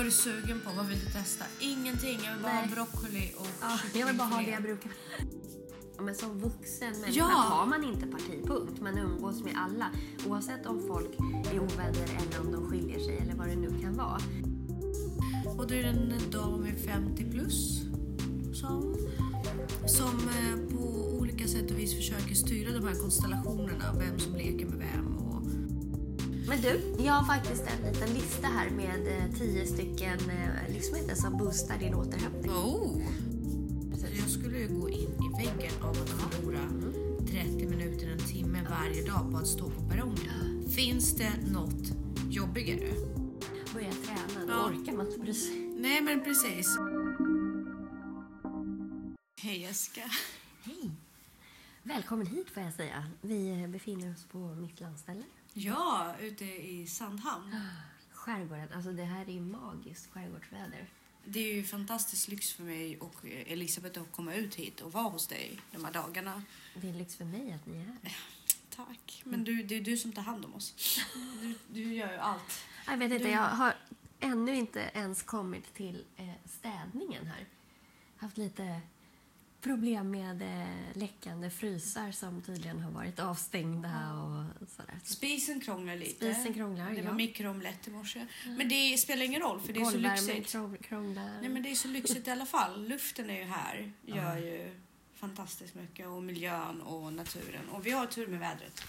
Vad är du sugen på? Vad vill du testa? Ingenting. Jag vill bara Nej. ha broccoli och Ja, jag vill bara ha det jag brukar. Men som vuxen människa Ja. har man inte partipunkt. Man umgås med alla. Oavsett om folk är ovänner eller om de skiljer sig eller vad det nu kan vara. Och då är det en dam i 50 plus som, som eh, på olika sätt och vis försöker styra de här konstellationerna. Vem som leker med vem. Men du, jag har faktiskt en liten lista här med eh, tio stycken eh, livsmedel som boostar din återhämtning. Oh! Jag skulle ju gå in i väggen av att förlora 30 minuter, en timme varje dag på att stå på perrongen. Finns det något jobbigare? Börja träna, då Ja. orkar man inte bry sig. Nej, men precis. Hej Jessica. Hej! Välkommen hit får jag säga. Vi befinner oss på mitt landställe. Ja, ute i Sandhamn. Skärgården, alltså det här är ju magiskt skärgårdsväder. Det är ju fantastisk lyx för mig och Elisabeth att komma ut hit och vara hos dig de här dagarna. Det är lyx för mig att ni är här. Tack. Men du, det är du som tar hand om oss. Du, du gör ju allt. Jag vet inte, Du- jag har ännu inte ens kommit till eh, städningen här. Haft lite problem med eh, läckande frysar som tydligen har varit avstängda och sådär. Spisen krånglar lite. Spisen krånglar, Det ja. var mikroomelett i morse. Men det spelar ingen roll för det är så lyxigt. krång- krånglar. Nej men det är så lyxigt i alla fall. Luften är ju här. Gör ju fantastiskt mycket. Och miljön och naturen. Och vi har tur med vädret.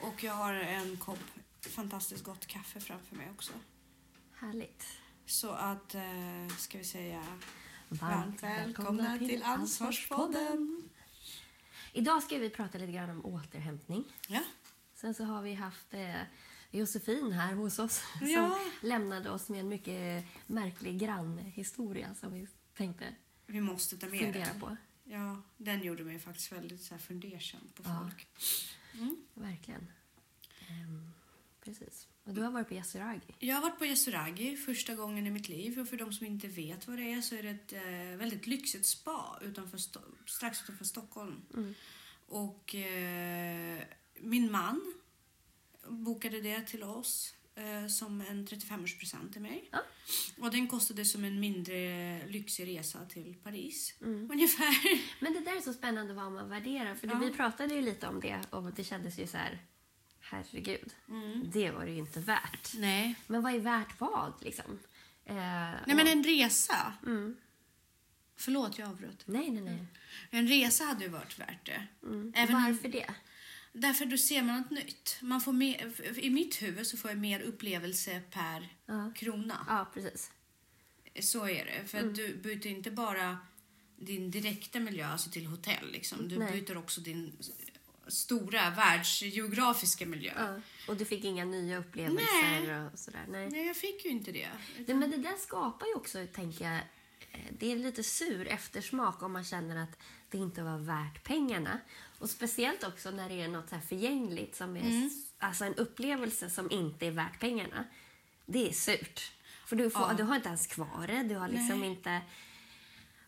Och jag har en kopp fantastiskt gott kaffe framför mig också. Härligt. Så att, eh, ska vi säga, varmt välkomna till Ansvarspodden. Idag ska vi prata lite grann om återhämtning. Ja. Sen så har vi haft eh, Josefin här hos oss Ja. som lämnade oss med en mycket märklig grannhistoria som vi tänkte Vi måste ta med fundera den. på. Ja, den gjorde mig faktiskt väldigt så här fundersam på Ja. folk. Mm. Verkligen. Ehm, precis. Och du har varit på Yasuragi. Jag har varit på Yasuragi första gången i mitt liv och för de som inte vet vad det är så är det ett eh, väldigt lyxigt spa utanför strax utanför Stockholm. Mm. Och eh, min man bokade det till oss eh, som en 35-årspresent till mig. Ja. Och den kostade som en mindre lyxig resa till Paris. Mm. Ungefär. Men det där är så spännande vad man värderar. För Ja. vi pratade ju lite om det och det kändes ju så här, herregud, Mm. det var det ju inte värt. Nej. Men vad är värt vad liksom? Eh, Nej men en resa. Mm. Förlåt jag avbröt. Nej, nej, nej. En resa hade ju varit värt det. Mm. Även Varför det? Därför då ser man något nytt. Man får mer, I mitt huvud så får jag mer upplevelse per Ja. krona. Ja, precis. Så är det. För att du byter inte bara din direkta miljö, alltså till hotell. Liksom. Du Nej. byter också din stora världsgeografiska miljö. Ja. Och du fick inga nya upplevelser och sådär? Nej. Nej, jag fick ju inte det. Det, men det där skapar ju också, tänker jag, eh, det är lite sur eftersmak om man känner att det inte var värt pengarna. Och speciellt också när det är något så här förgängligt, som är Mm. alltså en upplevelse som inte är värt pengarna. Det är surt. För du, får, Ja. du har inte ens kvar det, du har liksom Nej. inte...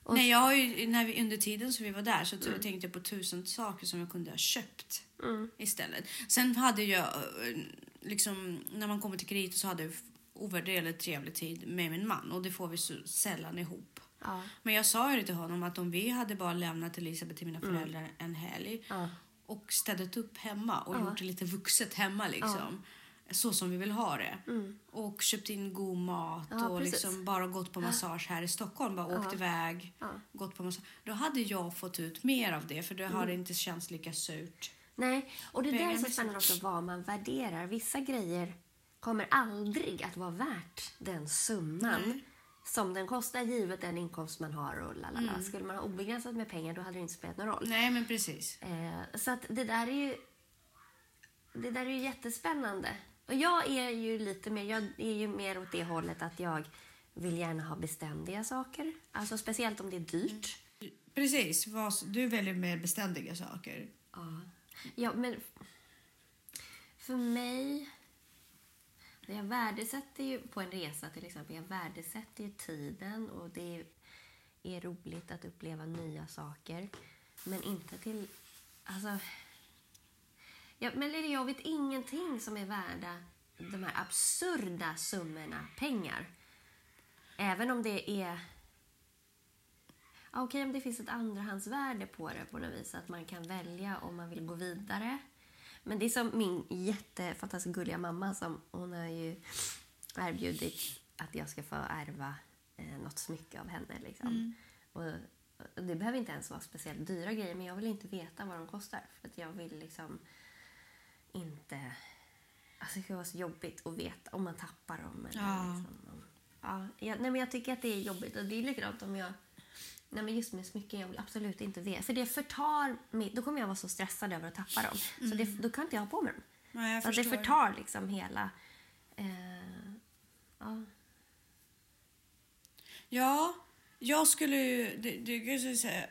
Och- Nej, jag har ju, när vi, under tiden som vi var där så tänkte jag på tusen saker som jag kunde ha köpt Mm. istället. Sen hade jag, eh, liksom, när man kommer till kriget så hade jag ovärderligt trevlig tid med min man och det får vi så sällan ihop. Ja. Men jag sa ju till honom att om vi hade bara lämnat Elisabeth till mina föräldrar en helg Mm. Ja. och städat upp hemma och Ja. gjort det lite vuxet hemma liksom. Så som vi vill ha det. Mm. Och köpt in god mat Ja, och precis. liksom bara gått på massage här i Stockholm. Bara åkt Ja. iväg, Ja. gått på massage. Då hade jag fått ut mer av det för då Mm. har det inte känts lika surt. Nej, och det där är så spännande också vad man värderar. Vissa grejer kommer aldrig att vara värt den summan Nej. som den kostar givet den inkomst man har. Och lalala. Skulle man ha obegränsat med pengar då hade det inte spelat någon roll. Nej men precis. Eh, så att det där är ju det där är ju jättespännande. Och jag är ju lite mer, jag är ju mer åt det hållet att jag vill gärna ha beständiga saker. Alltså speciellt om det är dyrt. Precis, du väljer mer beständiga saker. Ja. ja, men för mig... Jag värdesätter ju på en resa till exempel, jag värdesätter ju tiden och det är roligt att uppleva nya saker. Men inte till... Alltså... Ja, men eller jag vet ingenting som är värda de här absurda summorna pengar. även om det är... Ja, Okej, om det finns ett andrahandsvärde på det på något vis, att man kan välja om man vill gå vidare. Men det är som min jättefantastiskt gulliga mamma som hon har ju erbjudit att jag ska få ärva eh, något smycke av henne. Liksom. Och, och det behöver inte ens vara speciellt dyra grejer, men jag vill inte veta vad de kostar. För att jag vill liksom inte... Alltså det ska vara så jobbigt att veta om man tappar dem. Eller Ja. liksom, om, ja, jag, nej, men jag tycker att det är jobbigt. Och det är likadant om jag... Nej, men just med smycken, jag vill absolut inte veta. För det förtar mig. Då kommer jag vara så stressad över att tappa dem. Så det, då kan inte jag ha på mig dem. Nej, jag Så det förtar liksom hela... Eh, ja. Ja, jag skulle ju... Det, det, säga,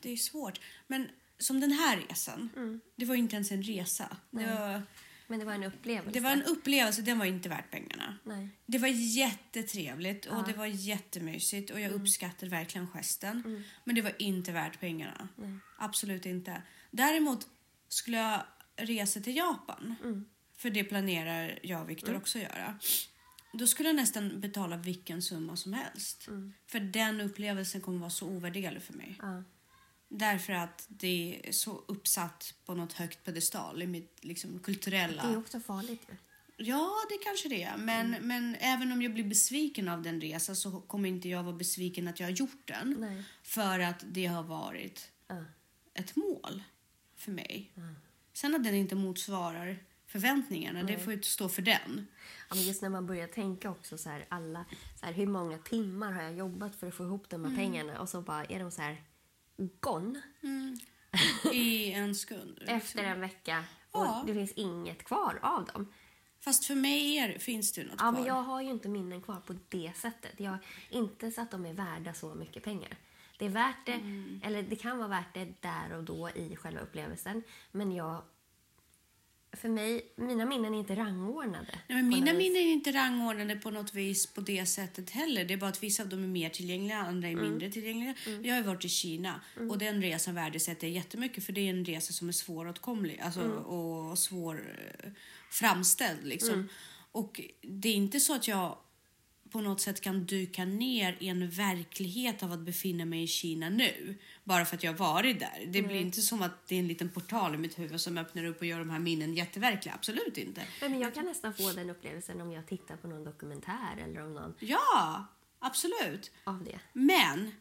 det är svårt. Men som den här resan, det var ju inte ens en resa. Det var, Men det var en upplevelse. det var en upplevelse, den var inte värt pengarna. Nej. Det var jättetrevligt och det var jättemysigt och jag uppskattar verkligen gesten. Men det var inte värt pengarna. Absolut inte. Däremot skulle jag resa till Japan, för det planerar jag och Viktor också göra. Då skulle jag nästan betala vilken summa som helst. För den upplevelsen kommer vara så ovärderlig för mig. Ja. Därför att det är så uppsatt på något högt pedestal i mitt liksom, kulturella... Det är också farligt ju. Ja, det kanske det är. Men, men även om jag blir besviken av den resan så kommer inte jag vara besviken att jag har gjort den. Nej. För att det har varit Ja. ett mål för mig. Sen att den inte motsvarar förväntningarna, det får ju stå för den. Ja, men just när man börjar tänka också så här, alla, så här, hur många timmar har jag jobbat för att få ihop de här pengarna och så bara är de så här gone I en sekund. liksom. efter en vecka och Ja. det finns inget kvar av dem. Fast för mig är, finns det ju något Ja, kvar. men jag har ju inte minnen kvar på det sättet. Jag inte så att de är värda så mycket pengar. Det är värt det, Mm. eller det kan vara värt det där och då i själva upplevelsen. Men jag... För mig, mina minnen är inte rangordnade. Nej, men mina minnen är inte rangordnade på något vis på det sättet heller. Det är bara att vissa av dem är mer tillgängliga, andra är Mm. mindre tillgängliga. Jag har varit i Kina och den resan värdesätter jag jättemycket för det är en resa som är svåråtkomlig alltså, Mm. och svår framställd. Liksom. Mm. Och det är inte så att jag på något sätt kan dyka ner i en verklighet av att befinna mig i Kina nu. Bara för att jag har varit där. Det blir inte som att det är en liten portal i mitt huvud som öppnar upp och gör de här minnen jätteverkliga. Absolut inte. Men jag kan nästan få den upplevelsen om jag tittar på någon dokumentär eller om någon Ja, absolut. av det. Men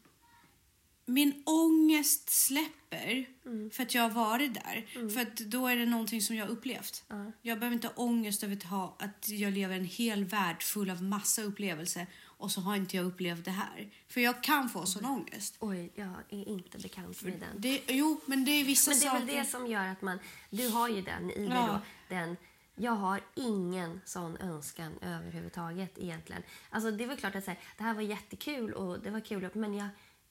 min ångest släpper för att jag har varit där. För att då är det någonting som jag har upplevt. Jag behöver inte ha ångest över att, ha, att jag lever en hel värld full av massa upplevelser och så har inte jag upplevt det här. För jag kan få sån ångest. Oj, jag är inte bekant med den. Det, jo, men det är vissa Men det är saker... väl det som gör att man... Du har ju den i dig Ja. då. Den, jag har ingen sån önskan överhuvudtaget egentligen. Alltså det är väl klart att så här, det här var jättekul och det var kul men jag,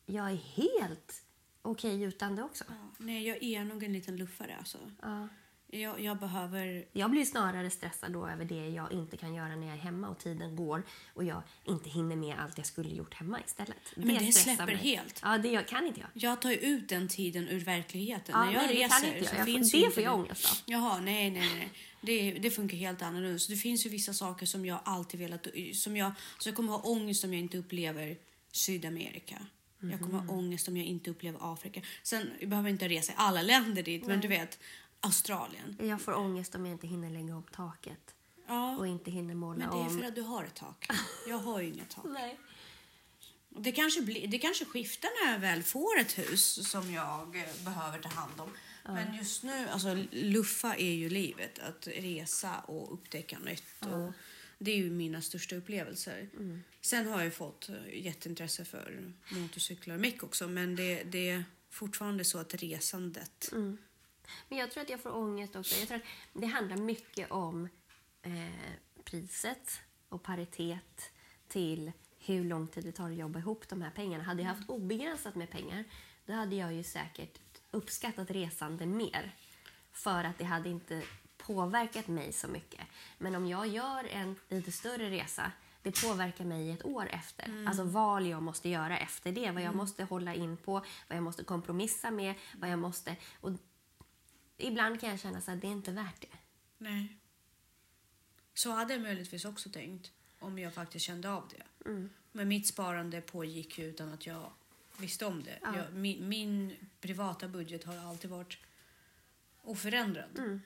jag är helt okej utan det också. Ja, nej, jag är nog en liten luffare alltså. Ja. Jag, jag behöver... Jag blir snarare stressad då över det jag inte kan göra när jag är hemma och tiden går och jag inte hinner med allt jag skulle gjort hemma istället. Men det stressar släpper mig. helt. Ja, det jag, kan inte jag. Jag tar ju ut den tiden ur verkligheten. Ja, När jag nej, det reser jag. så Jag finns det ju får jag ångest av. Jaha, nej, nej, nej. Det, det funkar helt annorlunda. Så det finns ju vissa saker som jag alltid velat... Som jag, så jag kommer ha ångest om jag inte upplever Sydamerika. Jag kommer Mhm. ha ångest om jag inte upplever Afrika. Sen jag behöver inte resa i alla länder dit, men du vet, Australien. Jag får ångest om jag inte hinner lägga upp taket Ja, och inte hinner måla men det är om. för att du har ett tak. Jag har ju inget tak. Nej. Det kanske, blir, det kanske skiftar när jag väl får ett hus som jag eh, behöver ta hand om. Men just nu, alltså luffa är ju livet. Att resa och upptäcka nytt. Och det är ju mina största upplevelser. Sen har jag fått eh, jätteintresse för motorcyklar och meck också. Men det, det är fortfarande så att resandet... Men jag tror att jag får ångest också. Jag tror att det handlar mycket om eh, priset och paritet till hur lång tid det tar att jobba ihop de här pengarna. Hade jag haft obegränsat med pengar då hade jag ju säkert uppskattat resande mer. För att det hade inte påverkat mig så mycket. Men om jag gör en lite större resa det påverkar mig ett år efter. Alltså val jag måste göra efter det. Vad jag måste hålla in på, vad jag måste kompromissa med, vad jag måste... Och ibland kan jag känna så att det är inte värt det. Nej. Så hade jag möjligtvis också tänkt om jag faktiskt kände av det. Men mitt sparande pågick ju utan att jag visste om det. Ja. Jag, min, min privata budget har alltid varit oförändrad. Mm.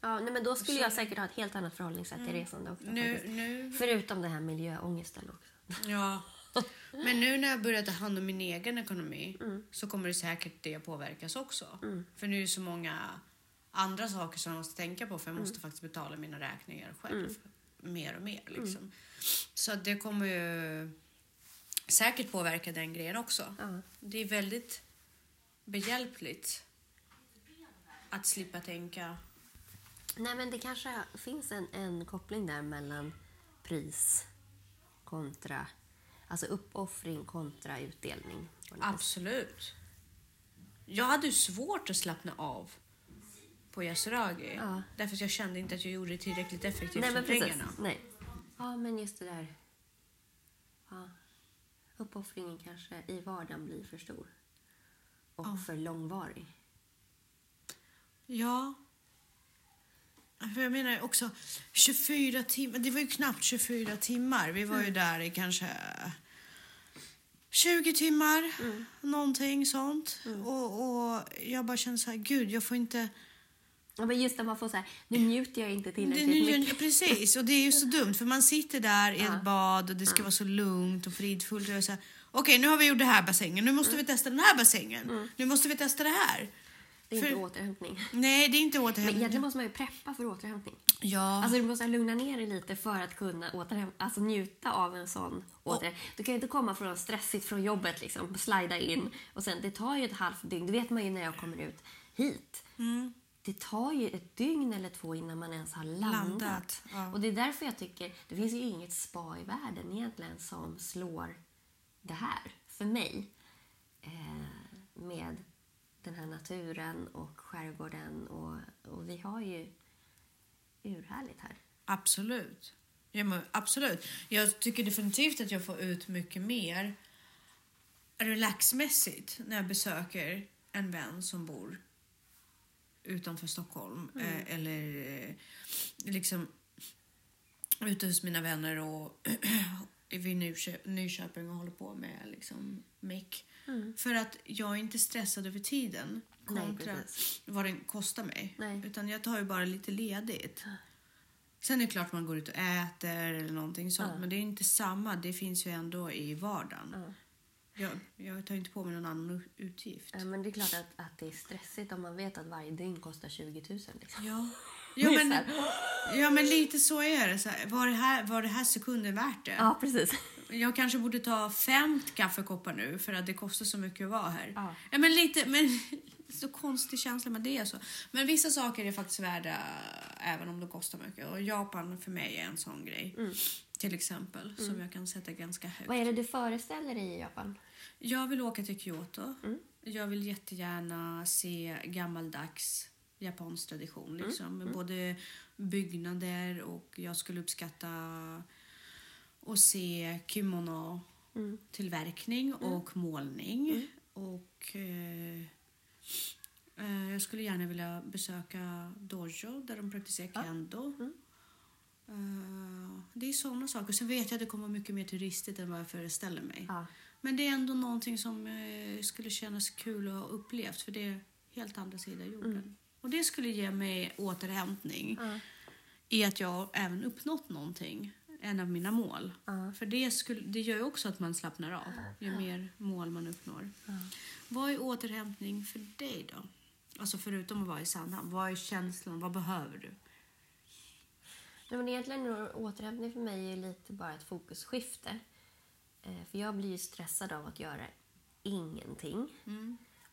Ja, nej, men då skulle Så- jag säkert ha ett helt annat förhållningssätt till resande också. Nu, nu, Förutom den här miljöångesten också. ja. Men nu när jag börjar ta hand om min egen ekonomi Mm. så kommer det säkert det påverkas också. För nu är det så många andra saker som jag måste tänka på för jag Mm. måste faktiskt betala mina räkningar själv. Mer och mer liksom. Så det kommer ju säkert påverka den grejen också. Det är väldigt behjälpligt att slippa tänka. Nej, men det kanske finns en, en koppling där mellan pris kontra... Alltså uppoffring kontra utdelning. Absolut. Jag hade ju svårt att slappna av på Yasuragi. Ja. Därför att jag kände inte att jag gjorde det tillräckligt effektivt Nej, för pengarna. Nej. Ja, men just det där. Ja. Uppoffringen kanske i vardagen blir för stor. Och Ja. för långvarig. Ja. För jag menar också 24 timmar. Det var ju knappt 24 timmar. Vi var Mm. ju där i kanske 20 timmar. Mm. Någonting sånt. Och, och jag bara kände så här, gud jag får inte... Ja, men just när man får så här, nu njuter jag inte Det, tillräckligt nu, mycket. precis, och det är ju så dumt för man sitter där i ett bad och det ska vara så lugnt och fridfullt. Och jag är så här, Okej, nu har vi gjort det här bassängen. Nu måste vi testa den här bassängen. Nu måste vi testa det här. Det är inte För- återhämtning. Nej, det är inte Men återhämtning. egentligen måste man ju preppa för återhämtning. Ja. Alltså du måste lugna ner dig lite för att kunna återhämta, alltså njuta av en sån återhämtning. Du kan ju inte komma från stressigt från jobbet liksom, slida in och sen det tar ju ett halvt dygn. Det vet man ju när jag kommer ut hit. Mm. Det tar ju ett dygn eller två innan man ens har landat. Landat, ja. Och det är därför jag tycker, det finns ju inget spa i världen egentligen som slår det här, för mig. Eh, med den här naturen och skärgården och, och vi har ju urhärligt här. Absolut. Ja, men absolut. Jag tycker definitivt att jag får ut mycket mer relaxmässigt när jag besöker en vän som bor utanför Stockholm. Eh, eller eh, liksom ute hos mina vänner och vid Nykö- Nyköping och håller på med liksom mick. För att jag är inte stressad över tiden Nej, kontra precis. vad den kostar mig. Nej. Utan jag tar ju bara lite ledigt. Sen är det klart man går ut och äter eller någonting sånt. Ja. Men det är inte samma. Det finns ju ändå i vardagen. Ja. Jag, jag tar inte på mig någon annan utgift. Ja, men det är klart att, att det är stressigt om man vet att varje dygn kostar 20 000. Liksom. Ja. Ja men, ja men lite så är det. Så här, var, det här, var det här sekunden värt det? Ja, precis. Jag kanske borde ta fem kaffekoppar nu för att det kostar så mycket att vara här. Ja. Ja, men lite, men så konstig känsla med det är så. Men vissa saker är faktiskt värda även om de kostar mycket. Och Japan för mig är en sån grej. Till exempel. Som jag kan sätta ganska högt. Vad är det du föreställer dig i Japan? Jag vill åka till Kyoto. Mm. Jag vill jättegärna se gammaldags japansk tradition. Mm. Liksom, med både byggnader och jag skulle uppskatta att se kimono-tillverkning Mm. och målning. Och eh, eh, jag skulle gärna vilja besöka dojo där de praktiserar kendo. Mm. Eh, det är sådana saker. Sen vet jag att det kommer mycket mer turistigt än vad jag föreställer mig. Ja. Men det är ändå någonting som eh, skulle kännas kul att ha upplevt för det är helt andra sidan jorden. Och det skulle ge mig återhämtning Ja. i att jag även uppnått någonting, en av mina mål. Ja. För det, skulle, det gör ju också att man slappnar av ju mer mål man uppnår. Vad är återhämtning för dig då? Alltså förutom att vara i Sandhamn, vad är känslan, vad behöver du? Nej, men egentligen är återhämtning för mig är lite bara ett fokusskifte. Eh, för jag blir ju stressad av att göra ingenting.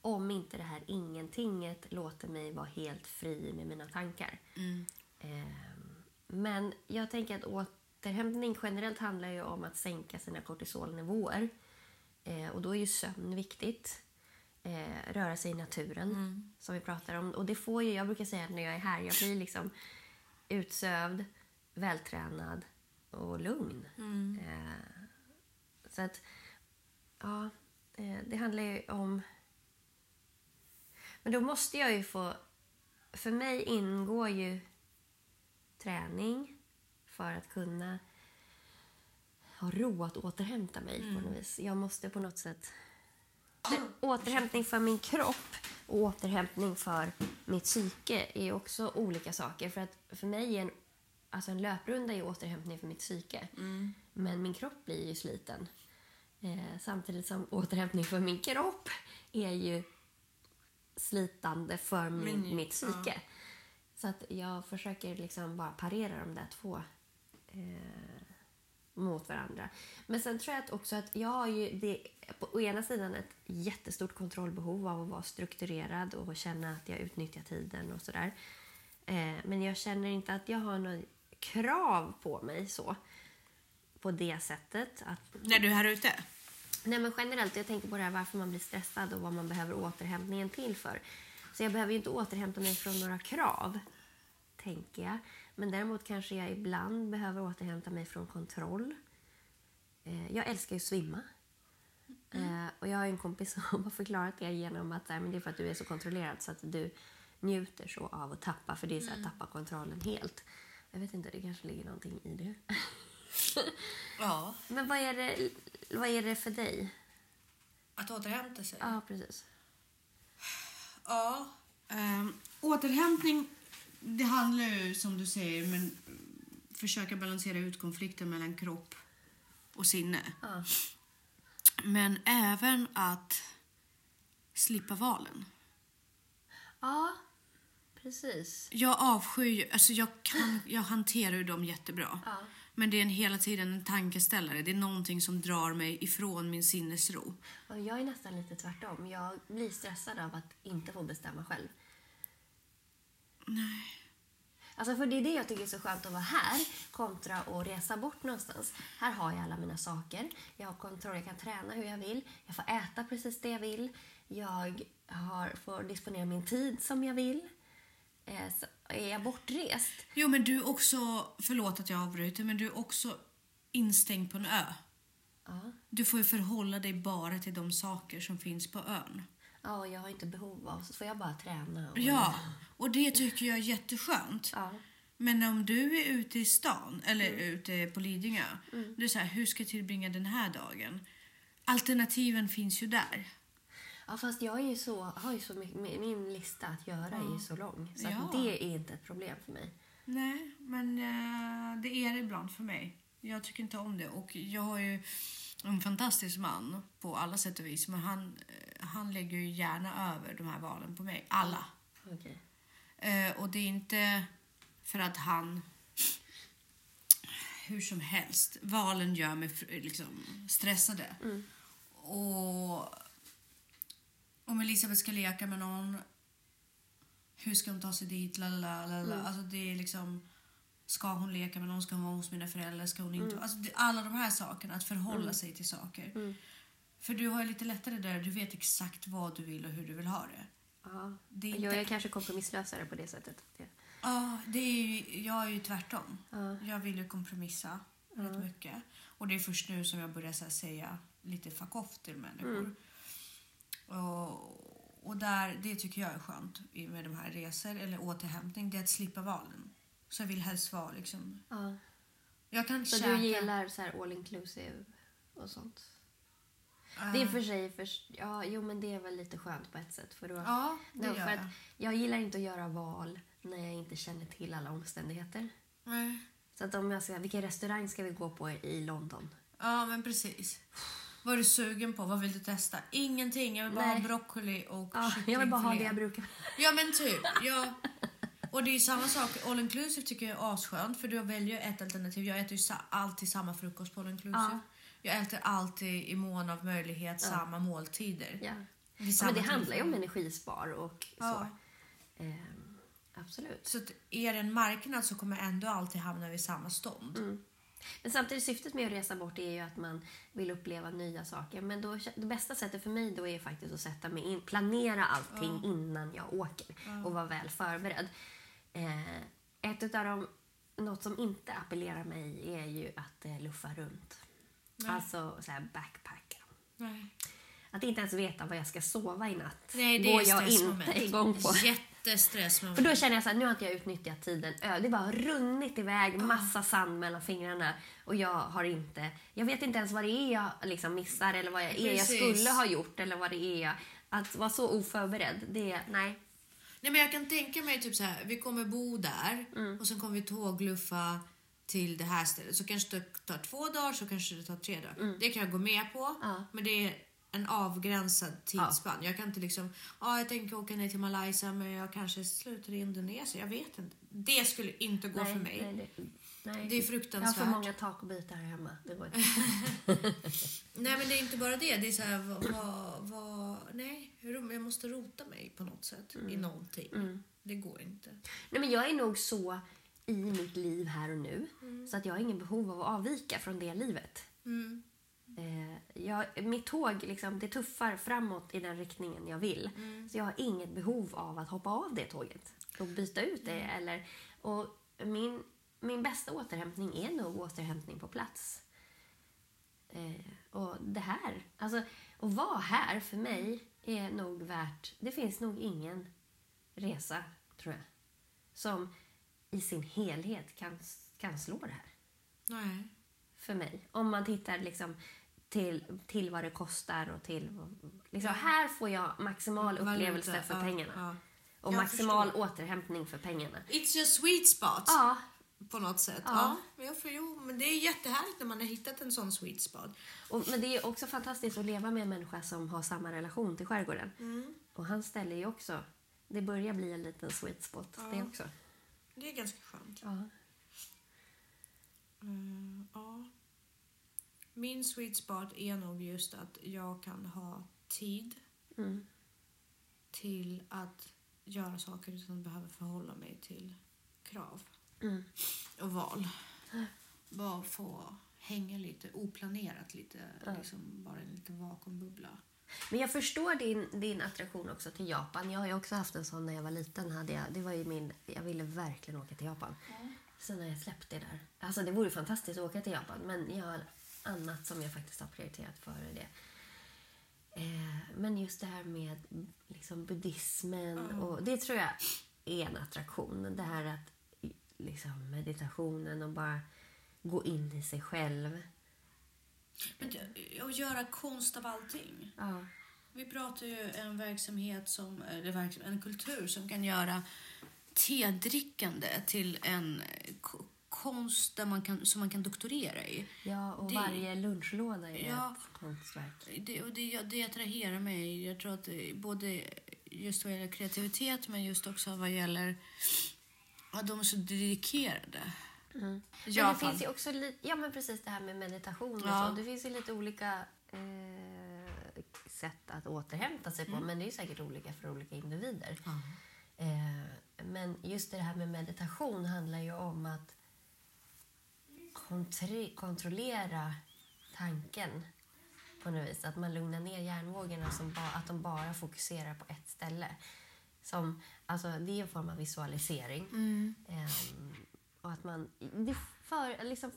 Om inte det här ingentinget låter mig vara helt fri med mina tankar. Eh, men jag tänker att återhämtning generellt handlar ju om att sänka sina kortisolnivåer. Eh, och då är ju sömn viktigt. Eh, röra sig i naturen, som vi pratar om. Och det får ju, jag brukar säga att när jag är här, jag blir liksom utsövd, vältränad och lugn. Eh, så att, ja, eh, det handlar ju om... Men då måste jag ju få... För mig ingår ju träning för att kunna ha ro att återhämta mig på något vis. Jag måste på något sätt... Återhämtning för min kropp och återhämtning för mitt psyke är också olika saker. För att för mig är en, alltså en löprunda är återhämtning för mitt psyke. Men min kropp blir ju sliten. Eh, samtidigt som återhämtning för min kropp är ju slitande för min, Men- mitt psyke. Så att jag försöker liksom bara parera de där två eh, mot varandra. Men sen tror jag att också att jag har ju det, på å ena sidan ett jättestort kontrollbehov av att vara strukturerad och känna att jag utnyttjar tiden och sådär. Eh, men jag känner inte att jag har något krav på mig så. På det sättet. Att När du är här ute? Nej, men generellt, jag tänker på det här varför man blir stressad och vad man behöver återhämtningen till för. Så jag behöver ju inte återhämta mig från några krav, tänker jag. Men däremot kanske jag ibland behöver återhämta mig från kontroll. Eh, jag älskar ju att svimma. Eh, och jag har en kompis som har förklarat det genom att men det är för att du är så kontrollerad så att du njuter så av att tappa. För det är så här, tappa kontrollen helt. Jag vet inte, det kanske ligger någonting i det. Ja. Men vad är det, vad är det för dig? Att återhämta sig? Ja, precis. Ja. Um, återhämtning, det handlar ju som du säger men försöka balansera ut konflikten mellan kropp och sinne. Ja. Men även att slippa valen. Ja, precis. Jag avskyr alltså jag, kan, jag hanterar ju dem jättebra. Ja. Men det är en, hela tiden en tankeställare. Det är någonting som drar mig ifrån min sinnesro. Och jag är nästan lite tvärtom. Jag blir stressad av att inte få bestämma själv. Nej. Alltså för det är det jag tycker är så skönt att vara här kontra att resa bort någonstans. Här har jag alla mina saker. Jag har kontroll, jag kan träna hur jag vill. Jag får äta precis det jag vill. Jag har, får disponera min tid som jag vill. Eh, så är jag bortrest, Jo, men du är också, förlåt att jag avbryter, men du är också instängd på en ö. ja, Du får ju förhålla dig bara till de saker som finns på ön. Ja, jag har inte behov av så får jag bara träna. Och, Ja, och det tycker jag är jätteskönt. ja. Men om du är ute i stan, eller ute på Lidingö, du är så här, hur ska jag tillbringa den här dagen? Alternativen finns ju där. Ja, fast jag är ju så, har ju så mycket, min lista att göra är ju så lång. Så Ja. det är inte ett problem för mig. Nej, men eh, det är det ibland för mig. Jag tycker inte om det. Och jag har ju en fantastisk man på alla sätt och vis. Men han, eh, han lägger ju gärna över de här valen på mig. Alla. Okej. Eh, och det är inte för att han... Hur som helst. Valen gör mig liksom, stressade. Och om Elisabeth ska leka med någon, hur ska hon ta sig dit? Lalala, lalala. Alltså det är liksom, ska hon leka med någon? Ska hon vara hos mina föräldrar? Ska hon inte? Alltså det, alla de här sakerna, att förhålla sig till saker. För du har ju lite lättare där, du vet exakt vad du vill och hur du vill ha det. Ja. Det är Jag inte- är kanske kompromisslösare på det sättet. Ja, det är ju, jag är ju tvärtom. Ja. Jag vill ju kompromissa rätt mycket. Och det är först nu som jag börjar här, säga lite fuck off till människor. Och, och där, det tycker jag är skönt med de här resor eller återhämtning. Det är att slippa valen. Så jag vill helst vara liksom... Ja. Jag kan Så käka... du gillar så här all inclusive och sånt? äh, Det är för sig, för, ja, jo men det är väl lite skönt på ett sätt. För då, Ja, det då, gör för jag. att jag gillar inte att göra val när jag inte känner till alla omständigheter. Nej. Så att om jag ska, vilken restaurang ska vi gå på i London? Ja, men precis. Vad är du sugen på? Vad vill du testa? Ingenting. Jag vill bara Nej. ha broccoli och Ja, jag vill bara ha det jag brukar. Ja men typ. Ja. Och det är samma sak. All inclusive tycker jag är asskönt för du väljer ett alternativ. Jag äter ju alltid samma frukost på all inclusive. Ja. Jag äter alltid i mån av möjlighet samma måltider. Ja. Ja, samma men det handlar ju om energispar och Ja. så. Ehm, absolut. Så är det en marknad så kommer jag ändå alltid hamna vid samma stånd. Mm. Men samtidigt syftet med att resa bort är ju att man vill uppleva nya saker. Men då, det bästa sättet för mig då är faktiskt att sätta mig in, planera allting innan jag åker och vara väl förberedd. Eh, ett utav dem, något som inte appellerar mig är ju att eh, luffa runt. Alltså så här backpacka. Nej. Att inte ens veta var jag ska sova i natt Nej, det går är jag inte igång på. jättestress. För då känner jag så här, nu har inte jag utnyttjat tiden. Det bara runnit iväg, massa sand mellan fingrarna. Och jag har inte, jag vet inte ens vad det är jag liksom missar eller vad jag, är jag skulle ha gjort eller vad det är jag, att vara så oförberedd, det, nej. Nej, men jag kan tänka mig typ så här, vi kommer bo där Mm. och sen kommer vi tågluffa till det här stället. Så kanske det tar två dagar, så kanske det tar tre dagar. Det kan jag gå med på, Mm. Ja. men det är en avgränsad tidsspann. Jag kan inte liksom, ja jag tänker åka ner till Malaysia men jag kanske slutar i Indonesien. Jag vet inte. Det skulle inte gå nej, för mig. Nej, det, nej. Det är jag har fruktansvärt. för många takbitar här hemma. Det går inte. Nej men det är inte bara det. Det är så här, vad, vad, nej, jag måste rota mig på något sätt Mm. i någonting. Det går inte. Nej, men jag är nog så i mitt liv här och nu så att jag har ingen behov av att avvika från det livet. Mm. Eh, jag, mitt tåg liksom, det tuffar framåt i den riktningen jag vill. Så jag har inget behov av att hoppa av det tåget och byta ut det. Eller, och min, min bästa återhämtning är nog återhämtning på plats. Eh, och det här, alltså att vara här för mig är nog värt, det finns nog ingen resa tror jag som i sin helhet kan, kan slå det här Nej. för mig. Om man tittar liksom till, till vad det kostar och till... Liksom, här får jag maximal upplevelse för pengarna. Och Jag maximal återhämtning för pengarna. It's your sweet spot Ja, på något sätt. Ja. Ja. får, jo, men det är jättehärligt när man har hittat en sån sweet spot. och, men det är också fantastiskt att leva med en människa som har samma relation till skärgården. Och han ställer ju också... Det börjar bli en liten sweet spot det också. Det är ganska skönt. Ja. Mm, ja. Min sweet spot är nog just att jag kan ha tid Mm. till att göra saker utan att behöva förhålla mig till krav Mm. och val. Bara få hänga lite oplanerat, lite, liksom bara en liten vakuumbubbla. Men jag förstår din, din attraktion också till Japan. Jag har också haft en sån när jag var liten. Hade jag, det var ju min, jag ville verkligen åka till Japan. Sen har jag släppt det där. Alltså det vore fantastiskt att åka till Japan men jag har annat som jag faktiskt har prioriterat före det. Eh, men just det här med liksom buddhismen och det tror jag är en attraktion. Det här att liksom meditationen och bara gå in i sig själv. Men att göra konst av allting. Ja. Vi pratar ju en verksamhet som, eller en kultur som kan göra tedrickande till en ko- konst där man kan, som man kan doktorera i. Ja, och Det- varje lunchlåda är Ja. ett konstverk. Det, och det, det attraherar mig. Jag tror att det, både just vad gäller kreativitet men just också vad gäller att de är så dedikerade. Men det finns ju också ja men precis det här med meditation och Ja. så. Det finns ju lite olika eh, sätt att återhämta sig på. Men det är säkert olika för olika individer. Ja. Eh, men just det här med meditation handlar ju om att kontrollera tanken på något vis. Att man lugnar ner hjärnvågorna, som ba- att de bara fokuserar på ett ställe. Som, alltså, det är en form av visualisering. Ehm, och att man... Det för, liksom,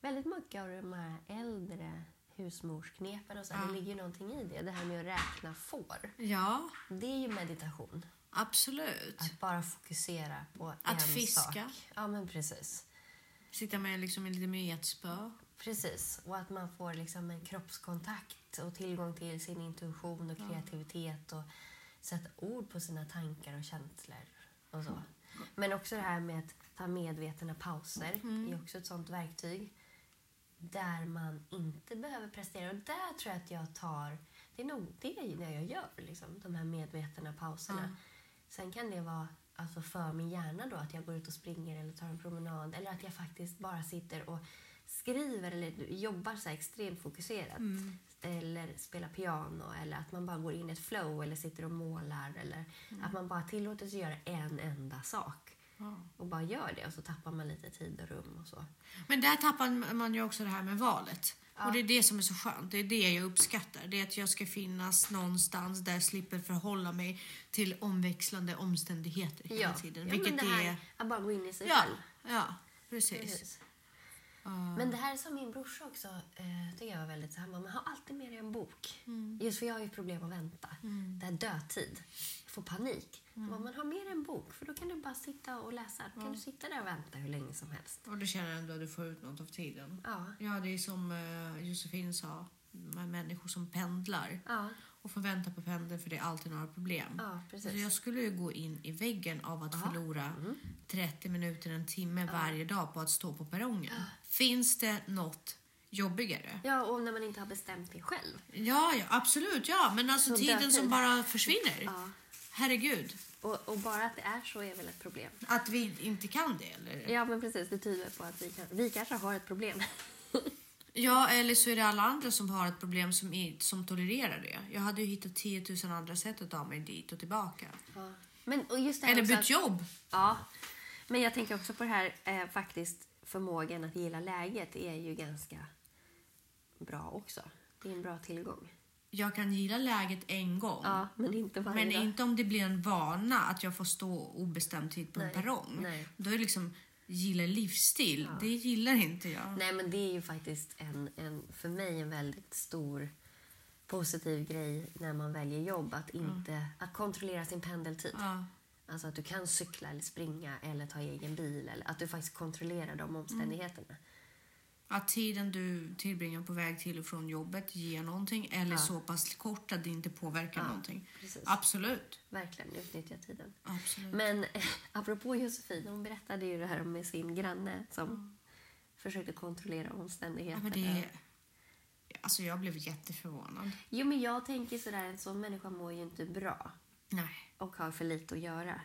väldigt mycket av de här äldre husmorsknepen och så, här, det ligger ju någonting i det. Det här med att räkna får. Ja, Det är ju meditation. absolut. Att bara fokusera på Att en fiska. sak. Ja, men precis. Sitta med liksom lite med ett spö. Precis. Och att man får liksom en kroppskontakt och tillgång till sin intuition och kreativitet och sätta ord på sina tankar och känslor och så. Men också det här med att ta medvetna pauser är också ett sånt verktyg där man inte behöver prestera. Och där tror jag att jag tar... Det är nog det jag gör, liksom, de här medvetna pauserna. Sen kan det vara alltså för min hjärna då, att jag går ut och springer eller tar en promenad. Eller att jag faktiskt bara sitter och skriver eller jobbar så extremt fokuserat. Eller spelar piano eller att man bara går in i ett flow eller sitter och målar. Eller att man bara tillåter sig göra en enda sak. Och bara gör det och så tappar man lite tid och rum och så. Men där tappar man ju också det här med valet. Och det är det som är så skönt. Det är det jag uppskattar. Det är att jag ska finnas någonstans där jag slipper förhålla mig till omväxlande omständigheter hela tiden. ja vilket men det här är... att bara gå in i sig Ja, själv. ja, precis. Precis. Men det här är som min brorsa också, eh, tycker jag var väldigt så här, man har alltid med dig en bok. Just för jag har ju problem att vänta. Det här dödtid. Jag får panik. Mm. Man har med dig en bok, för då kan du bara sitta och läsa. Då kan du sitta där och vänta hur länge som helst. Och du känner ändå att du får ut något av tiden. Ja. Ja, det är som eh, Josefin sa, här människor som pendlar Ja, och får vänta på pendeln för det är alltid några problem. ja precis. Så jag skulle ju gå in i väggen av att förlora 30 minuter, en timme varje dag på att stå på perrongen. Finns det något jobbigare? Ja, och när man inte har bestämt det själv. Ja, ja absolut. Ja, men alltså Så tiden som bara försvinner. Ja. Herregud. Och, och bara att det är så är väl ett problem. Att vi inte kan det, eller? Ja, men precis. Det tyder på att vi, kan, vi kanske har ett problem. Ja, eller så är det alla andra som har ett problem som, som tolererar det. Jag hade ju hittat 10 000 andra sätt att ta mig dit och tillbaka. Ja. Men, och just det Eller bytt att- jobb. Ja, men jag tänker också på det här eh, faktiskt förmågan att gilla läget är ju ganska bra också. Det är en bra tillgång. Jag kan gilla läget en gång. Ja, men inte varje Men dag. inte om det blir en vana att jag får stå obestämd tid på en Nej, perrong. nej. Då är det liksom gilla livsstil. Det gillar inte jag. Nej, men det är ju faktiskt en, en, för mig en väldigt stor positiv grej när man väljer jobb. Att, inte, att kontrollera sin pendeltid. Ja. Alltså att du kan cykla eller springa eller ta egen bil. Eller att du faktiskt kontrollerar de omständigheterna. Att tiden du tillbringar på väg till och från jobbet ger någonting eller så pass kort att det inte påverkar någonting. precis. Absolut. Verkligen utnyttja tiden. Absolut. Men eh, apropå Josefin, hon berättade ju det här med sin granne som försökte kontrollera Ja, omständigheterna. det, alltså jag blev jätteförvånad. Jo, men jag tänker sådär, en sån människa mår ju inte bra Nej. och har för lite att göra.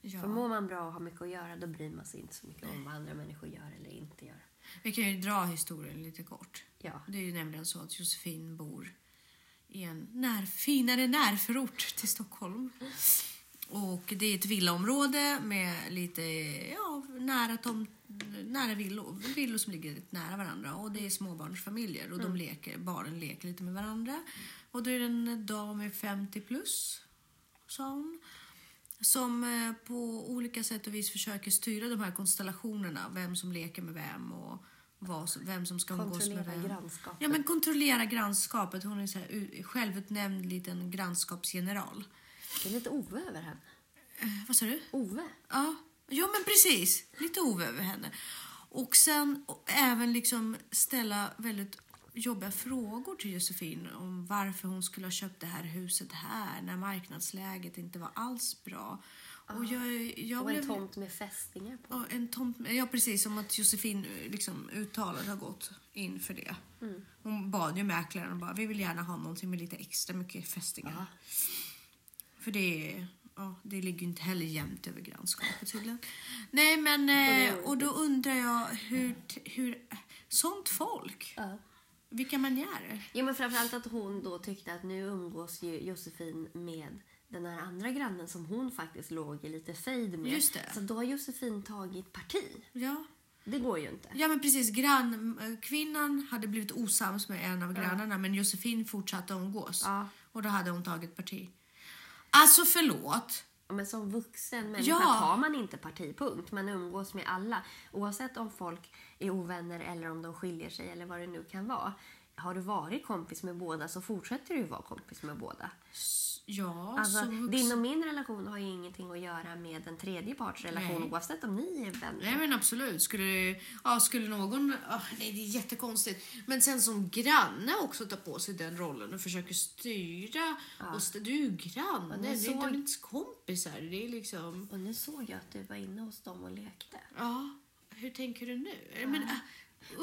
Ja. För mår man bra och har mycket att göra, då bryr man sig inte så mycket om vad andra människor gör eller inte gör. Vi kan ju dra historien lite kort. Ja. Det är ju nämligen så att Josefin bor i en när, finare närförort till Stockholm. Och det är ett villaområde med lite ja, nära, tom, nära villor, villor som ligger lite nära varandra. Och det är småbarnsfamiljer och de leker, barnen leker lite med varandra. Och då är det en dam med 50 plus, sa hon. Som eh, på olika sätt och vis försöker styra de här konstellationerna. Vem som leker med vem och vad, som- vem som ska umgås med Kontrollera vem. grannskapet. Ja, men kontrollera grannskapet. Hon är så här, självutnämnd liten grannskapsgeneral. Det är lite Ove över henne. Eh, vad sa du? Ove? Ja, ja men precis. Lite Ove över henne. Och sen och även liksom ställa väldigt jobbiga frågor till Josefin om varför hon skulle ha köpt det här huset här när marknadsläget inte var alls bra. Och jag, jag Och en blev... tomt med fästingar på. En tomt, ja, precis. Som att Josefin eh, liksom, uttalat har gått in för det. Hon bad ju mäklaren och bara, vi vill gärna ha någonting med lite extra mycket fästingar. För det, ja, det ligger ju inte heller jämnt över grannskapet tydligen. Nej, men eh, och då undrar jag hur, hur sånt folk, Ja. Vilka manjärer? Jo, men framförallt att hon då tyckte att nu umgås ju Josefin med den här andra grannen som hon faktiskt låg i lite fejd med. Just det. Så då har Josefin tagit parti. Ja. Det går ju inte. Ja men precis, grannkvinnan hade blivit osams med en av grannarna men Josefin fortsatte umgås. Ja. Och då hade hon tagit parti. Alltså förlåt. Men som vuxen människa Ja. tar man inte partipunkt. Man umgås med alla. Oavsett om folk är ovänner eller om de skiljer sig eller vad det nu kan vara. Har du varit kompis med båda så fortsätter du vara kompis med båda. Ja, Alltså, vuxen. din och min relation har ju ingenting att göra med en tredje parts relation Nej. oavsett om ni är vänner. Nej men absolut. Skulle, ja, skulle någon... ja, nej det är jättekonstigt. Men sen som granne också ta på sig den rollen och försöker styra. Och st- du är ju granne, det är inte ens kompisar. Det är liksom... Och nu såg jag att du var inne hos dem och lekte. Ja, hur tänker du nu? Men, äh,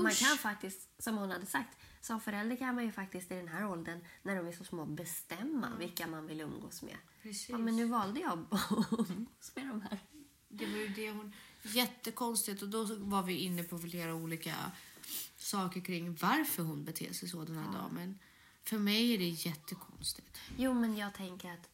Man kan faktiskt, som hon hade sagt, som förälder kan man ju faktiskt i den här åldern, när de är så små, bestämma vilka man vill umgås med. Precis. Ja, men nu valde jag att umgås med de här. Det var ju det hon... Jättekonstigt. Och då var vi inne på flera olika saker kring varför hon beter sig så, den här damen. För mig är det jättekonstigt. Jo, men jag tänker att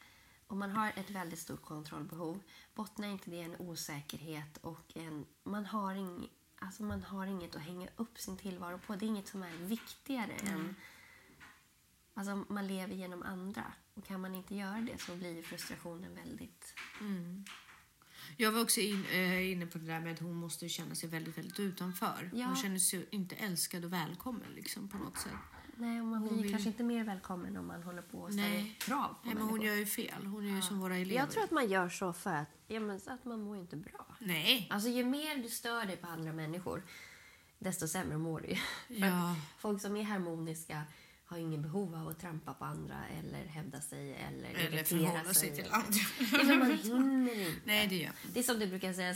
om man har ett väldigt stort kontrollbehov, bottnar inte det i en osäkerhet och en, man, har ing, alltså man har inget att hänga upp sin tillvaro på. Det är inget som är viktigare än... Alltså man lever genom andra och kan man inte göra det så blir frustrationen väldigt... Jag var också in, eh, inne på det där med att hon måste känna sig väldigt, väldigt utanför. Ja. Hon känner sig inte älskad och välkommen liksom på något sätt. Nej, man blir vill- kanske inte mer välkommen om man håller på och ställer Nej. krav på Nej, men hon gör ju fel. Hon är ju som våra elever. Jag tror att man gör så för att, ja, men, att man mår inte bra. Nej. Alltså ju mer du stör dig på andra människor, desto sämre mår du Ja. Folk som är harmoniska har ingen behov av att trampa på andra eller hävda sig eller, Eller irritera förhålla sig till andra. Ja, man hinner inte. Nej, det gör Det är som du brukar säga,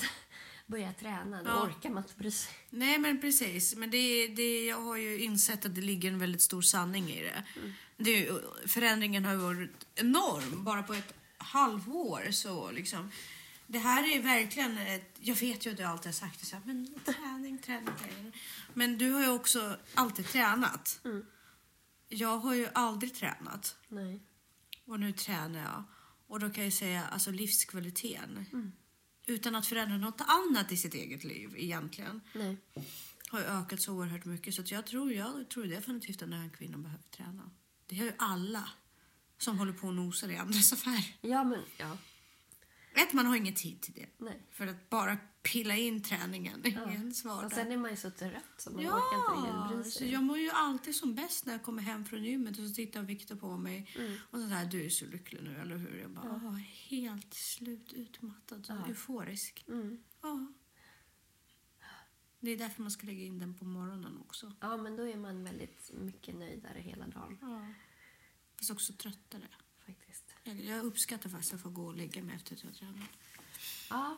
börja träna, då Ja. orkar man inte sig. Nej, men precis. Men det, det, jag har ju insett att det ligger en väldigt stor sanning i det. det är ju, förändringen har ju varit enorm. Bara på ett halvår så liksom. Det här är verkligen ett, Jag vet ju att du alltid har sagt det så här, men träning, träning, träning. Men du har ju också alltid tränat. Mm. Jag har ju aldrig tränat. Nej. Och nu tränar jag. Och då kan jag säga alltså livskvaliteten. Mm. Utan att förändra något annat i sitt eget liv egentligen Nej. har ju ökat så oerhört mycket. Så att jag, tror, jag tror definitivt att den här kvinnan behöver träna. Det gör ju alla som håller på och nosar i andras affärer. Ja, men ja. Ett, man har ingen tid till det. Nej. För att bara pilla in träningen i ens vardag. Och sen är man ju så trött så man orkar inte riktigt Ja, bry sig. jag mår ju alltid som bäst när jag kommer hem från gymmet och så tittar Viktor på mig Mm. och så här, du är så lycklig nu, eller hur? Jag bara, "Åh, helt slut utmattad, så Ja. euforisk. Mm. Ja. Det är därför man ska lägga in den på morgonen också. Ja, men då är man väldigt mycket nöjdare hela dagen Ja. Fast också tröttare. Jag, uppskattar faktiskt att få gå och lägga mig efter tränat. Ja,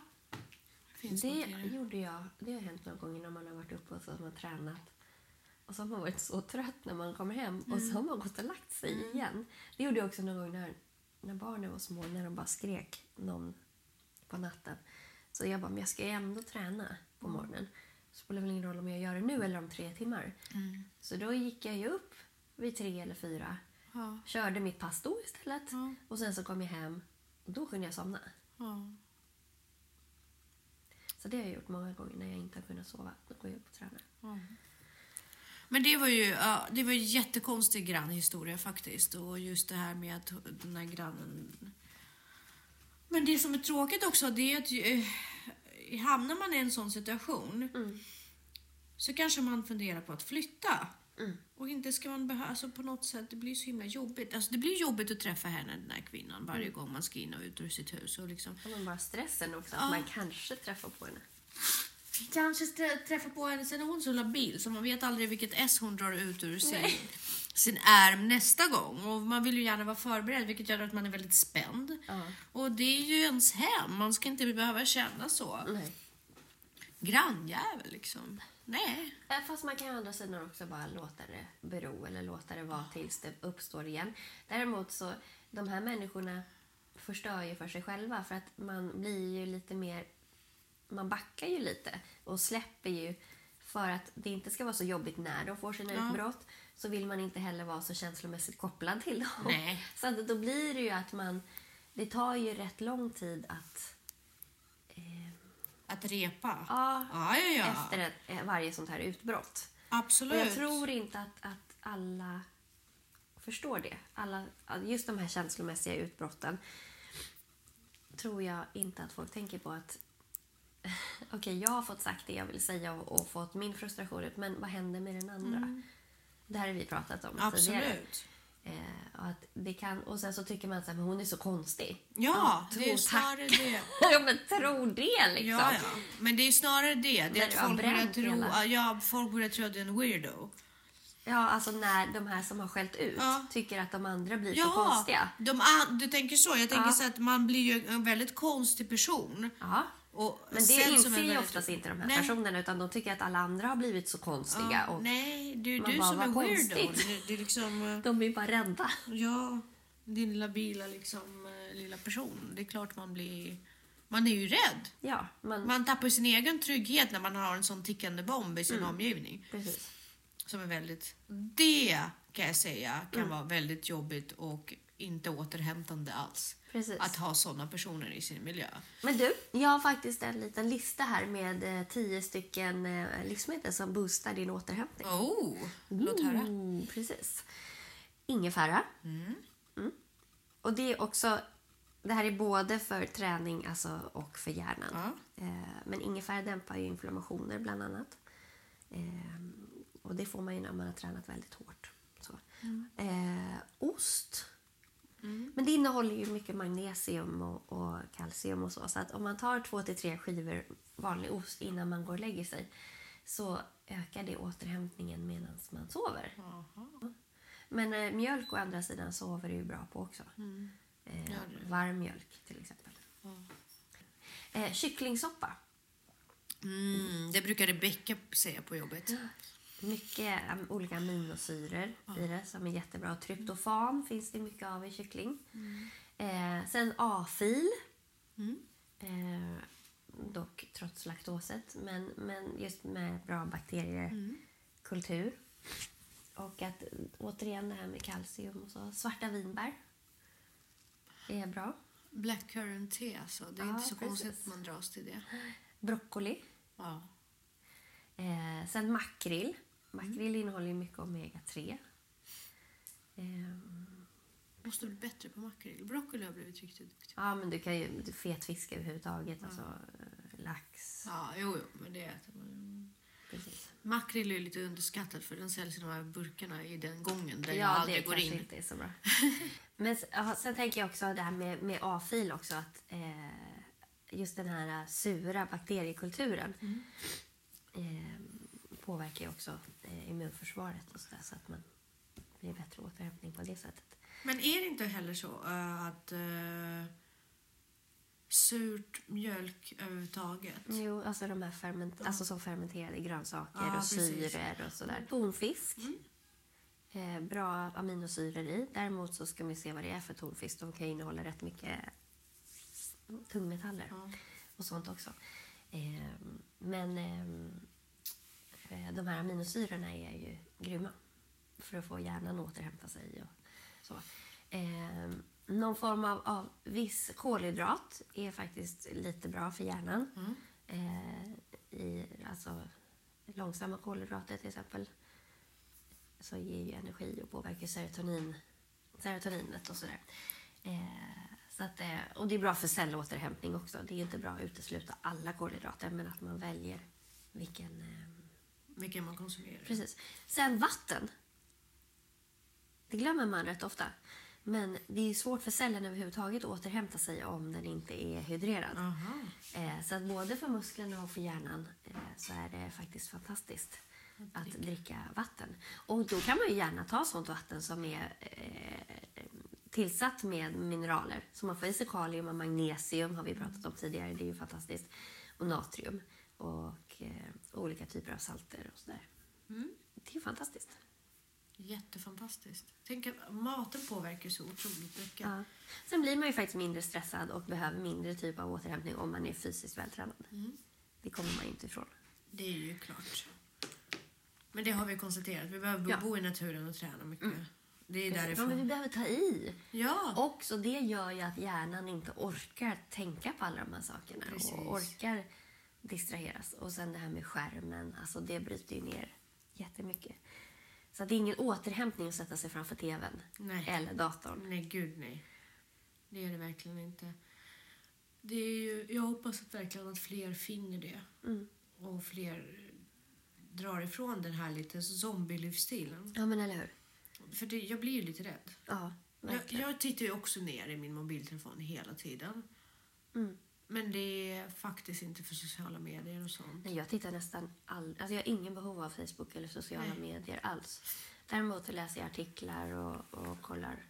Finns det gjorde jag. Det har hänt några gånger när man har varit uppe och så har man tränat. Och så har man varit så trött när man kommer hem och så har man gått och lagt sig igen. Det gjorde jag också någon gång när, när barnen var små, när de bara skrek någon på natten. Så jag bara, men jag ska ju ändå träna på morgonen. Så spelar väl ingen roll om jag gör det nu eller om tre timmar. Mm. Så då gick jag ju upp vid tre eller fyra. Ja. Körde mitt pass då istället. Ja. Och sen så kom jag hem och då kunde jag somna. Ja. Så det har jag gjort många gånger när jag inte har kunnat sova. Då går jag upp och tränar. Ja. Men det var ju ja, det var en jättekonstig grannhistoria faktiskt. Och just det här med att den här grannen... Men det som är tråkigt också det är att eh, hamnar man i en sån situation Mm. så kanske man funderar på att flytta. Mm. Och inte ska man behöva, alltså på något sätt, det blir så himla jobbigt. Alltså det blir jobbigt att träffa henne, den här kvinnan, varje gång man ska in och ut ur sitt hus. Och liksom, Ja, men bara stressen också, att Ja. man kanske träffar på henne. kanske strä- träffa på henne, sen är hon så labil så man vet aldrig vilket S hon drar ut ur sin, sin ärm nästa gång. Och man vill ju gärna vara förberedd vilket gör att man är väldigt spänd. Ja. Och det är ju ens hem, man ska inte behöva känna så. Nej. Grannjävel liksom. Nej. Eh, Fast man kan å andra sidan också bara låta det bero eller låta det vara tills det uppstår igen. Däremot så, de här människorna förstör ju för sig själva för att man blir ju lite mer, man backar ju lite och släpper ju för att det inte ska vara så jobbigt när de får sina Ja. utbrott så vill man inte heller vara så känslomässigt kopplad till dem. Nej. Så att då blir det ju att man, det tar ju rätt lång tid att Att repa. Ja, ja, ja. ja. efter ett, eh, varje sånt här utbrott. Absolut. Och jag tror inte att, att alla förstår det. Alla, just de här känslomässiga utbrotten tror jag inte att folk tänker på att okej, jag har fått sagt det jag vill säga och, och fått min frustration ut, men vad händer med den andra? Det här har vi pratat om tidigare. Eh, och, att det kan, och sen så tycker man att hon är så konstig. Ja, tro, det är snarare det. ja, men tro det liksom. Ja, ja. Men det är snarare det. det är att folk börjar, tro, hela- ja, folk börjar tro att du är en weirdo. Ja, alltså när de här som har skällt ut Ja. tycker att de andra blir så Ja, konstiga. de, du tänker så. Jag tänker Ja. så att man blir ju en väldigt konstig person. Ja. Och Men det inser är ju oftast inte de här Nej. personerna utan de tycker att alla andra har blivit så konstiga Ja, och nej, du, Man du bara, som är weirdo. Det, det är liksom... eh, de blir bara rädda. Ja, din labila liksom, eh, lilla person. Det är klart man blir... Man är ju rädd. Ja, man, Man tappar sin egen trygghet när man har en sån tickande bomb i sin Mm. omgivning. precis. Som är väldigt... Det kan jag säga kan Mm. vara väldigt jobbigt och inte återhämtande alls. precis. Att ha såna personer i sin miljö. Men du, jag har faktiskt en liten lista här med eh, tio stycken eh, livsmedel som boostar din återhämtning. Oh, låt höra. Mm, precis. Ingefära. Mm. Och det är också det här är både för träning alltså, och för hjärnan. Ja. Eh, men ingefära dämpar ju inflammationer bland annat. Eh, och det får man ju när man har tränat väldigt hårt. Så. Eh, ost. Men det innehåller ju mycket magnesium och, och kalcium och så. Så att om man tar två till tre skivor vanlig ost innan man går och lägger sig så ökar det återhämtningen medan man sover. Men eh, mjölk å andra sidan sover du ju bra på också. Eh, Ja, det- varm mjölk till exempel. Eh, kycklingsoppa. Mm, det brukar Rebecka säga på jobbet. Mycket olika aminosyror i det som är jättebra. Tryptofan finns det mycket av i kyckling. Eh, sen A-fil. Eh, dock trots laktoset. Men, men just med bra bakteriekultur. Och att återigen det här med kalcium och så. Svarta vinbär är bra. Blackcurrant te alltså. Det är Ja, inte så konstigt precis. att man dras till det. Broccoli. Ja. Eh, sen makrill. Makrill innehåller ju mycket omega-3. Eh, Måste bli bättre på makrill. Broccoli har blivit riktigt duktig. ja, men du kan ju fet fisk överhuvudtaget. Alltså eh, lax. Ja, jo, jo, men det äter man. Precis. Makrill är lite underskattat för den säljs i de här burkarna i den gången där jag Ja, aldrig det går kanske in. inte är så bra. men ja, sen tänker jag också det här med, med A-fil också. Att, eh, just den här sura bakteriekulturen eh, påverkar ju också eh, immunförsvaret och så, där, så att man blir bättre återhämtning på det sättet. Men är det inte heller så eh, att uh, surt mjölk överhuvudtaget Jo, alltså de här ferment- alltså som fermenterade grönsaker Ja, och precis. syror och sådär. Tonfisk. Eh, bra aminosyror i. Däremot så ska vi se vad det är för tonfisk. De kan innehålla rätt mycket tungmetaller Ja. och sånt också. Eh, men eh, de här aminosyrorna är ju grymma för att få hjärnan att återhämta sig. Och så. Eh, någon form av, av viss kolhydrat är faktiskt lite bra för hjärnan. Mm. Eh, i, alltså, långsamma kolhydrater till exempel så ger ju energi och påverkar serotonin, serotoninet och sådär. Eh, så att, eh, och det är bra för cellåterhämtning också. Det är inte bra att utesluta alla kolhydrater men att man väljer vilken... Vilken man konsumerar. precis. Sen vatten. Det glömmer man rätt ofta. Men det är svårt för cellen överhuvudtaget att återhämta sig om den inte är hydrerad. Aha. Eh, så att både för musklerna och för hjärnan eh, så är det faktiskt fantastiskt att dricka vatten. Och då kan man ju gärna ta sånt vatten som är eh, tillsatt med mineraler. Så man får i sig kalium och magnesium har vi pratat om tidigare. Det är ju fantastiskt. Och natrium och eh, olika typer av salter och sådär. Det är ju fantastiskt. Jättefantastiskt. Tänk att maten påverkar så otroligt mycket. Ja. Sen blir man ju faktiskt mindre stressad och behöver mindre typ av återhämtning om man är fysiskt vältränad. Det kommer man inte ifrån. Det är ju klart. Men det har vi konstaterat. Vi behöver Ja. bo i naturen och träna mycket. Det är därifrån. men vi behöver ta i. Ja. Också det gör ju att hjärnan inte orkar tänka på alla de här sakerna Precis. och orkar distraheras. Och sen det här med skärmen, alltså det bryter ju ner jättemycket. Så det är ingen återhämtning att sätta sig framför tvn Nej. eller datorn. Nej, gud nej. Det är det verkligen inte. Det är ju, jag hoppas att verkligen att fler finner det. Mm. Och fler drar ifrån den här lite zombie-livsstilen. Ja, men eller hur? För det, jag blir ju lite rädd. Ja, Jag, verkligen. jag tittar ju också ner i min mobiltelefon hela tiden. Mm. Men det är faktiskt inte för sociala medier och sånt. Nej, jag tittar nästan aldrig... Alltså jag har ingen behov av Facebook eller sociala Nej. medier alls. Däremot läser jag artiklar och, och kollar.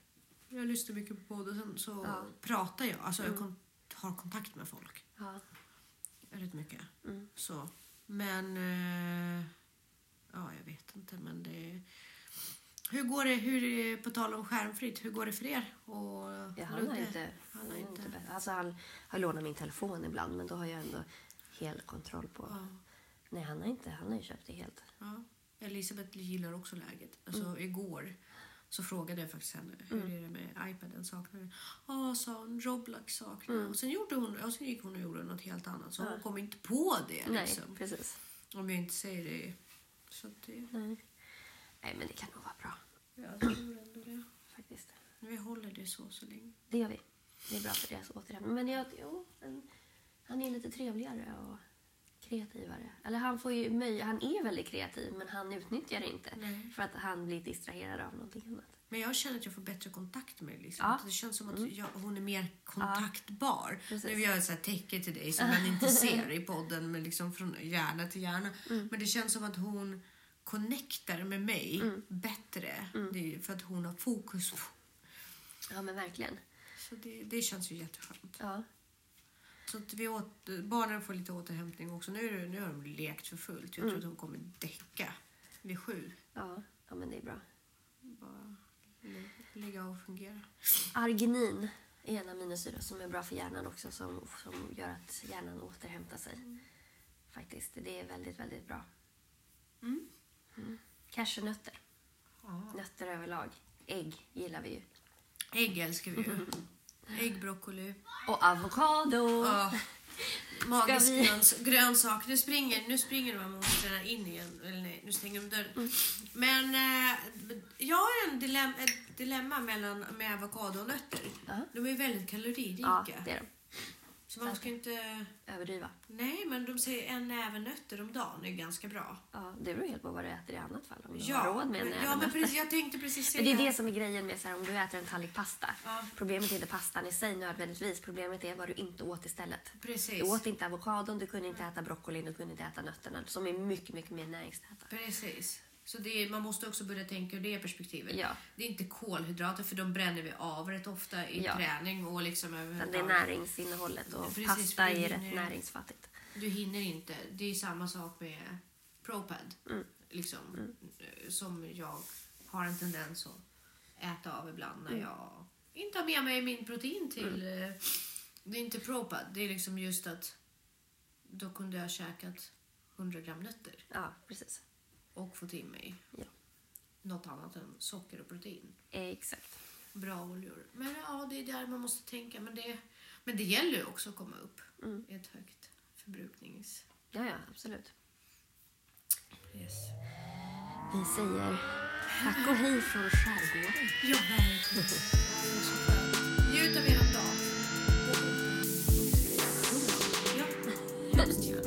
Jag lyssnar mycket på och sen så Ja. Mm. pratar jag. Alltså jag kon- har kontakt med folk. Ja. Väldigt mycket. Mm. Så. Men... Eh, ja, jag vet inte. Men det... Hur går det, hur, på tal om skärmfritt, hur går det för er? Och Ja, han har inte... Han har inte. Alltså han har lånat min telefon ibland, men då har jag ändå hel kontroll på... Ja, Nej, han har inte. Han har ju köpt det helt. ja. Elisabeth gillar också läget. Alltså Mm. igår så frågade jag faktiskt henne hur är det med iPaden. Saknar du? Ja, sa hon. Roblox saknar jag. Och sen, gjorde hon, och sen gick hon och gjorde något helt annat. Så hon kom inte på det. Nej, Liksom. precis. Om jag inte säger det. Så det... Nej. Nej, men det kan nog vara bra Jag tror ändå det. faktiskt. Vi håller det så så länge. Det gör vi. Det är bra för deras återhämtning. Men jag, jo, en, han är lite trevligare och kreativare. Eller han får ju han är väldigt kreativ men han utnyttjar det inte. Nej. För att han blir distraherad av någonting annat. Men jag känner att jag får bättre kontakt med liksom. Ja. Det känns som att jag, hon är mer kontaktbar. Precis. Nu gör jag så här tecken till dig som man inte ser i podden, men liksom från hjärna till hjärna. Men det känns som att hon connectar med mig bättre. Det är ju för att hon har fokus på. Ja men verkligen. Så det, det känns ju jätteskönt. Ja. Så att vi åt, barnen får lite återhämtning också. Nu, är det- nu har de lekt för fullt. Jag tror att de kommer däcka vid sju. Ja, ja men det är bra. Bara lä- lägga och fungera. Arginin är en aminosyror som är bra för hjärnan också som, som gör att hjärnan återhämtar sig. Faktiskt. Det är väldigt, väldigt bra. Mm. Mm. Cashewnötter. Ja. Nötter överlag. Ägg gillar vi ju. Ägg älskar vi ju. Ägg, broccoli. Och avokado! Ja. Magisk vi- gröns, grönsak. Nu springer, nu springer de här monstren in igen. Eller nej, nu stänger de dörren. Mm. Men eh, jag har en dilemma, ett dilemma mellan, med avokado och nötter. Ja. De är väldigt kaloririka. Ja, det är de. Så man ska inte... Överdriva. Nej, men de säger en näve nötter om dagen är ganska bra. Ja, det beror helt på vad du äter i annat fall. Om du Ja, har råd med en men, näve ja men precis, jag tänkte precis säga Men det är det som är grejen med så här, om du äter en tallrik pasta. Ja. Problemet är inte pastan i sig nödvändigtvis. Problemet är vad du inte åt istället. Precis. Du åt inte avokadon, du kunde inte äta broccolin, du kunde inte äta nötterna som är mycket, mycket mer näringstäta. Precis. Så det man måste också börja tänka ur det perspektivet. Ja. Det är inte kolhydrater för de bränner vi av rätt ofta i Ja. träning och liksom Utan det är näringsinnehållet och Precis, pasta är rätt näringsfattigt. Du hinner inte. Det är samma sak med ProPad. Mm. Liksom, eh, Som jag har en tendens att äta av ibland Mm. när jag inte har med mig min protein till... eh, Det är inte ProPad. Det är liksom just att då kunde jag ha käkat 100 gram nötter Ja, precis och fått i mig ja. något annat än socker och protein. Exakt. Bra oljor. Men ja, det är där man måste tänka. Men det, men det gäller ju också att komma upp mm. i ett högt förbruknings... Ja, ja, absolut. Yes. Vi säger tack och hej från skärgården. Ja, verkligen. Njut av er dag. Ja, hemskt gärna.